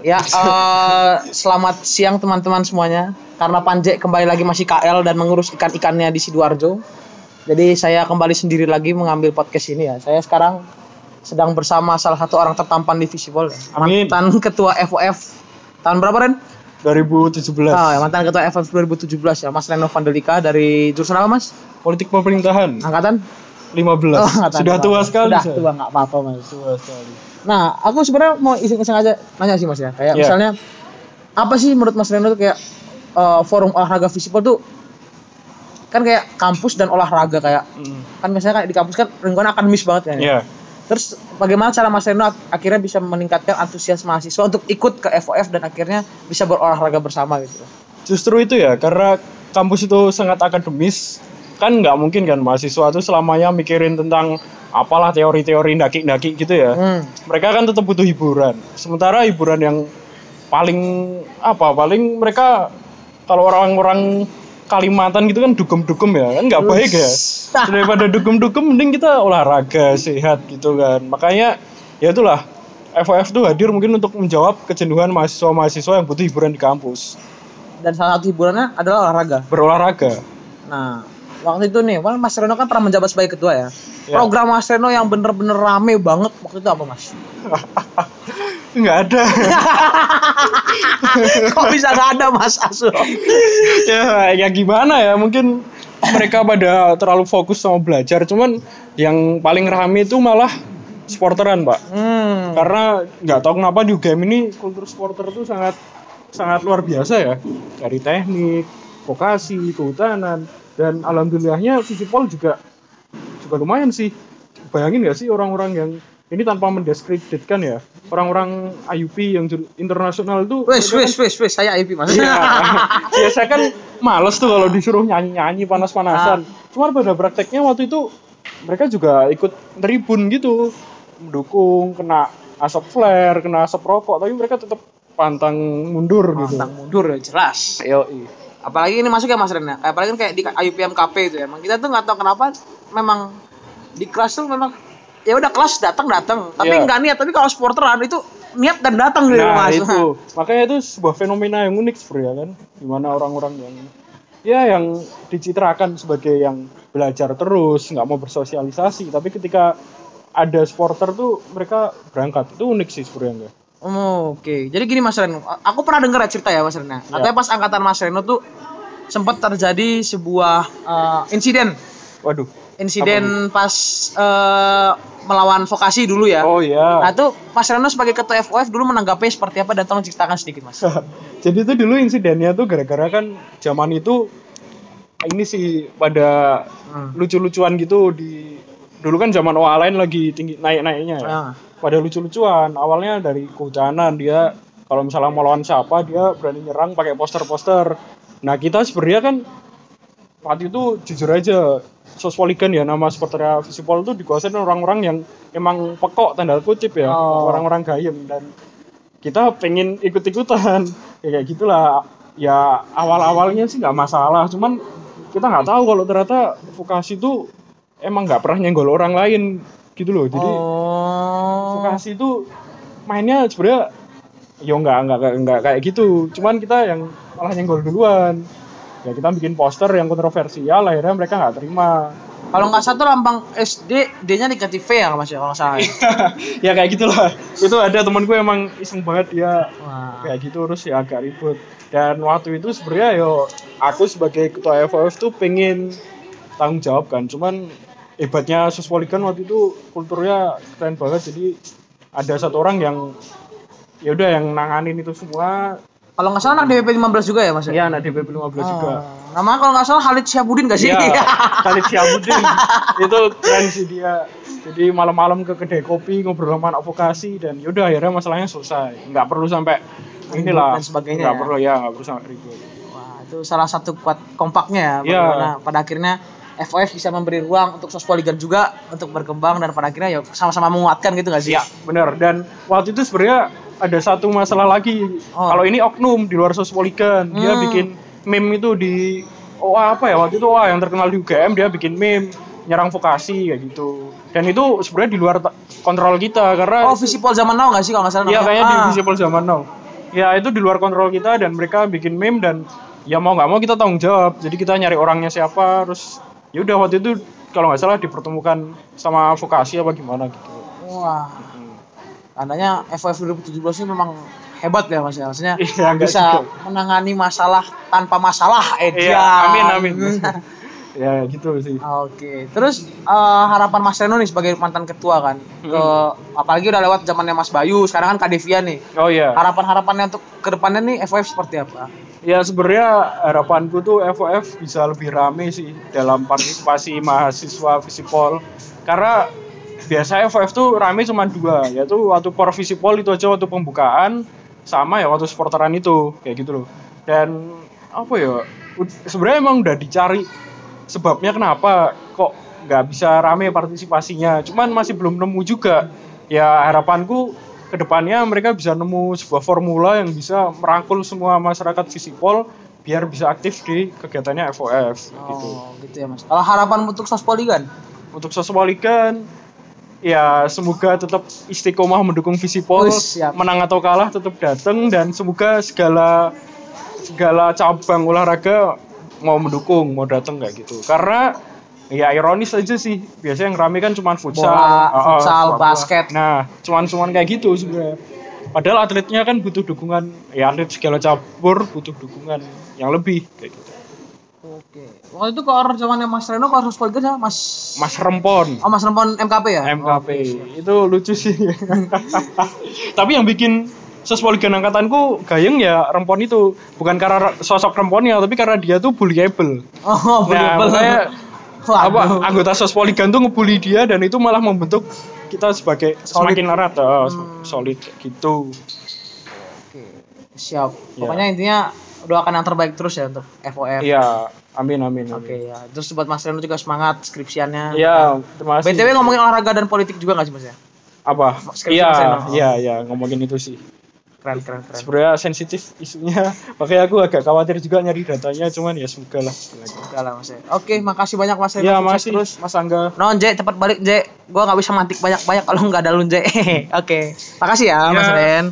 Ya, eh, selamat siang teman-teman semuanya. Karena Panjek kembali lagi masih KL dan mengurus ikan-ikannya di Sidoarjo. Jadi saya kembali sendiri lagi mengambil podcast ini ya. Saya sekarang sedang bersama salah satu orang tertampan di Visible. ya. Amin. Mantan ketua FOF tahun berapa Ren? 2017 Oh, ya, mantan ketua FOF 2017 ya, Mas Reno Vandelika dari jurusan apa Mas? politik pemerintahan Angkatan? 15 Oh, sudah tua berapa? sekali Sudah saya. tua nggak apa-apa Mas. tua sekali Nah, aku sebenarnya mau iseng-iseng aja nanya sih Mas ya. Kayak Iya. misalnya apa sih menurut Mas Reno tuh kayak eh, forum olahraga visible tuh kan kayak kampus dan olahraga kayak Mm. kan misalnya kayak di kampus kan lingkungan akademis banget kan. ya. Iya. Terus bagaimana cara Mas Reno ak- akhirnya bisa meningkatkan antusias mahasiswa untuk ikut ke FOF dan akhirnya bisa berolahraga bersama gitu. justru itu ya karena kampus itu sangat akademis kan nggak mungkin kan mahasiswa itu selamanya mikirin tentang apalah teori-teori daki-daki gitu ya. Hmm. mereka kan tetap butuh hiburan. Sementara hiburan yang paling apa paling mereka kalau orang-orang Kalimantan gitu kan dugem-dugem ya kan nggak baik ya. Daripada dugem-dugem mending kita olahraga sehat gitu kan. Makanya ya itulah FOF tuh hadir mungkin untuk menjawab kejenuhan mahasiswa-mahasiswa yang butuh hiburan di kampus. Dan salah satu hiburannya adalah olahraga. berolahraga. Nah, waktu itu nih, kan Mas Reno kan pernah menjabat sebagai ketua ya. Ya. Program Mas Reno yang bener-bener rame banget waktu itu apa Mas? nggak ada Kok bisa nggak ada Mas Asu? ya ya gimana ya mungkin mereka pada terlalu fokus sama belajar cuman yang paling rame itu malah sporteran pak Hmm. karena nggak tahu kenapa di UGM ini kultur sporter itu sangat sangat luar biasa ya dari teknik vokasi kehutanan dan alhamdulillahnya Visipol juga juga lumayan sih bayangin nggak sih orang-orang yang ini tanpa mendiskreditkan ya orang-orang IUP yang internasional itu Wes, wes, wes, wes, saya IP Mas. Iya. ya saya kan males tuh kalau disuruh nyanyi-nyanyi panas-panasan. Cuman pada prakteknya waktu itu mereka juga ikut tribun gitu, mendukung kena asap flare, kena asap rokok, tapi mereka tetap pantang mundur gitu. Pantang mundur ya jelas. Yo, Apalagi ini masuk ya Mas Ren ya. Apalagi kan kayak di IUPMKP itu ya. Emang kita tuh nggak tahu kenapa memang di kelas tuh memang ya udah kelas datang datang tapi Iya. nggak niat tapi kalau sporteran itu niat dan datang gitu Nah mas itu, makanya itu sebuah fenomena yang unik sebenarnya kan, di mana orang-orang yang ya yang dicitrakan sebagai yang belajar terus, nggak mau bersosialisasi, tapi ketika ada sporter tuh mereka berangkat itu unik sih sebenarnya. Oh, Oke, jadi gini Mas Reno, aku pernah dengar ya cerita ya Mas Reno. Katanya pas angkatan Mas Reno tuh sempat terjadi sebuah eh, insiden, Waduh. insiden pas eh, melawan vokasi dulu ya. Oh iya. Nah tuh Mas Reno sebagai ketua FOF dulu menanggapi seperti apa dan tolong ceritakan sedikit Mas. Jadi itu dulu insidennya tuh gara-gara kan zaman itu ini sih pada Hmm. lucu-lucuan gitu di dulu kan zaman OA lain lagi tinggi naik-naiknya ya. Ah. Pada lucu-lucuan. Awalnya dari kehujanan dia kalau misalnya mau lawan siapa dia berani nyerang pakai poster-poster. Nah, kita sebenarnya kan waktu itu jujur aja Sospoligan ya nama supporternya Visipol itu dikuasain orang-orang yang emang pekok tanda kutip ya, Oh. orang-orang gayem dan kita pengen ikut-ikutan ya kayak gitulah ya awal-awalnya sih nggak masalah cuman kita nggak tahu kalau ternyata vokasi itu emang nggak pernah nyenggol orang lain gitu loh jadi oh. vokasi itu mainnya sebenarnya ya nggak nggak nggak- kayak gitu cuman kita yang malah nyenggol duluan ya kita bikin poster yang kontroversial akhirnya mereka nggak terima Kalau nggak satu lambang SD, D-nya negatif V ya Mas ya kalau nggak salah. ya? ya kayak gitulah itu ada temen gue emang iseng banget dia Wah. kayak gitu terus ya agak ribut dan waktu itu sebenarnya yo aku sebagai ketua FOF tuh pengen tanggung jawab kan cuman hebatnya Sospoligan waktu itu kulturnya keren banget jadi ada satu orang yang ya udah yang nanganin itu semua Kalau nggak salah anak DPP 15 juga ya Mas? ya anak DPP 15 juga Oh. Namanya kalau nggak salah Khalid Syabudin nggak sih? Iya, Khalid Syabudin itu keren sih dia. Jadi malam-malam ke kedai kopi ngobrol sama anak vokasi dan yaudah akhirnya masalahnya selesai. Nggak perlu sampai inilah dan sebagainya Nggak ya. perlu ya, nggak perlu sampai ribut. Wah, itu salah satu kuat kompaknya ya. Iya. Bagaimana pada akhirnya FOF bisa memberi ruang untuk sospoligan juga untuk berkembang dan pada akhirnya ya sama-sama menguatkan gitu nggak sih? Iya, benar. Dan waktu itu sebenarnya ada satu masalah lagi. Oh. Kalau ini oknum di luar sospoligan, dia Hmm. bikin meme itu di OA apa ya waktu itu OA yang terkenal di UGM dia bikin meme nyerang vokasi kayak gitu dan itu sebenarnya di luar kontrol kita karena Oh, Visipol zaman now nggak sih kalau nggak salah? Iya kayaknya di Ah. Visible zaman now. Ya itu di luar kontrol kita dan mereka bikin meme dan ya mau nggak mau kita tanggung jawab. Jadi kita nyari orangnya siapa, terus ya udah waktu itu kalau nggak salah dipertemukan sama vokasi apa gimana gitu. Wah, tandanya FOF 2017 ini memang hebat ya mas ya. Maksudnya Iya, bisa juga. menangani masalah tanpa masalah. Eh, Iya, amin amin. ya gitu sih. Oke, terus eh, harapan Mas Reno nih sebagai mantan ketua kan, ke apalagi udah lewat zamannya Mas Bayu, sekarang kan Kak Devia nih. Oh iya. Harapan-harapannya untuk ke depannya nih FOF seperti apa? Ya sebenarnya harapanku tuh FOF bisa lebih rame sih dalam partisipasi mahasiswa Visipol. Karena biasanya FOF tuh rame cuma dua, yaitu waktu por Visipol itu aja waktu pembukaan sama ya waktu supporteran itu kayak gitu loh. Dan apa ya? Sebenarnya emang udah dicari sebabnya kenapa kok nggak bisa rame partisipasinya. Cuman masih belum nemu juga. Ya harapanku ke depannya mereka bisa nemu sebuah formula yang bisa merangkul semua masyarakat Visipol biar bisa aktif di kegiatannya FOF gitu. Oh, gitu ya Mas. Kalau harapan untuk Sospoli kan? Untuk Soswaligan ya semoga tetap istiqomah mendukung Visipol, siap. menang atau kalah tetap datang dan semoga segala segala cabang olahraga mau mendukung, mau datang kayak gitu. Karena ya ironis aja sih, biasanya yang rame kan cuma futsal, Bola, Oh, oh, futsal, bola. basket. Nah, cuman-cuman kayak gitu sebenarnya. Padahal atletnya kan butuh dukungan, ya atlet segala cabur butuh dukungan yang lebih kayak gitu. Oke. Waktu itu kalau zamannya Mas Reno kalau kan sama Mas Mas Rempon, Oh Mas Rempon MKP ya? MKP itu lucu sih. Tapi yang bikin Sospoligan angkatanku gayeng ya Rempon itu bukan karena sosok Remponnya tapi karena dia tuh bullyable. Oh, Nah, bener makanya apa anggota Sospoligan tuh ngebully dia dan itu malah membentuk kita sebagai Solid. semakin erat oh, Hmm. solid gitu. Oke, siap. Ya. Pokoknya intinya doakan yang terbaik terus ya untuk FOF. Iya, amin amin. amin. Oke ya. Terus buat Mas Reno juga semangat skripsiannya. Iya, terima kasih. BTW ngomongin olahraga dan politik juga nggak sih Mas ya? apa? Iya, iya, iya, ngomongin itu sih. Keren keren keren. Sebenarnya sensitif isunya, makanya aku agak khawatir juga nyari datanya, cuman ya semoga lah. Enggak lah Mas ya. Oke, makasih banyak Mas. Iya, Sukses masih terus. Mas Angga. Non J, cepat balik J. Gua nggak bisa mantik banyak-banyak kalau nggak ada lu J. Oke. Makasih ya Mas Ya. Ren.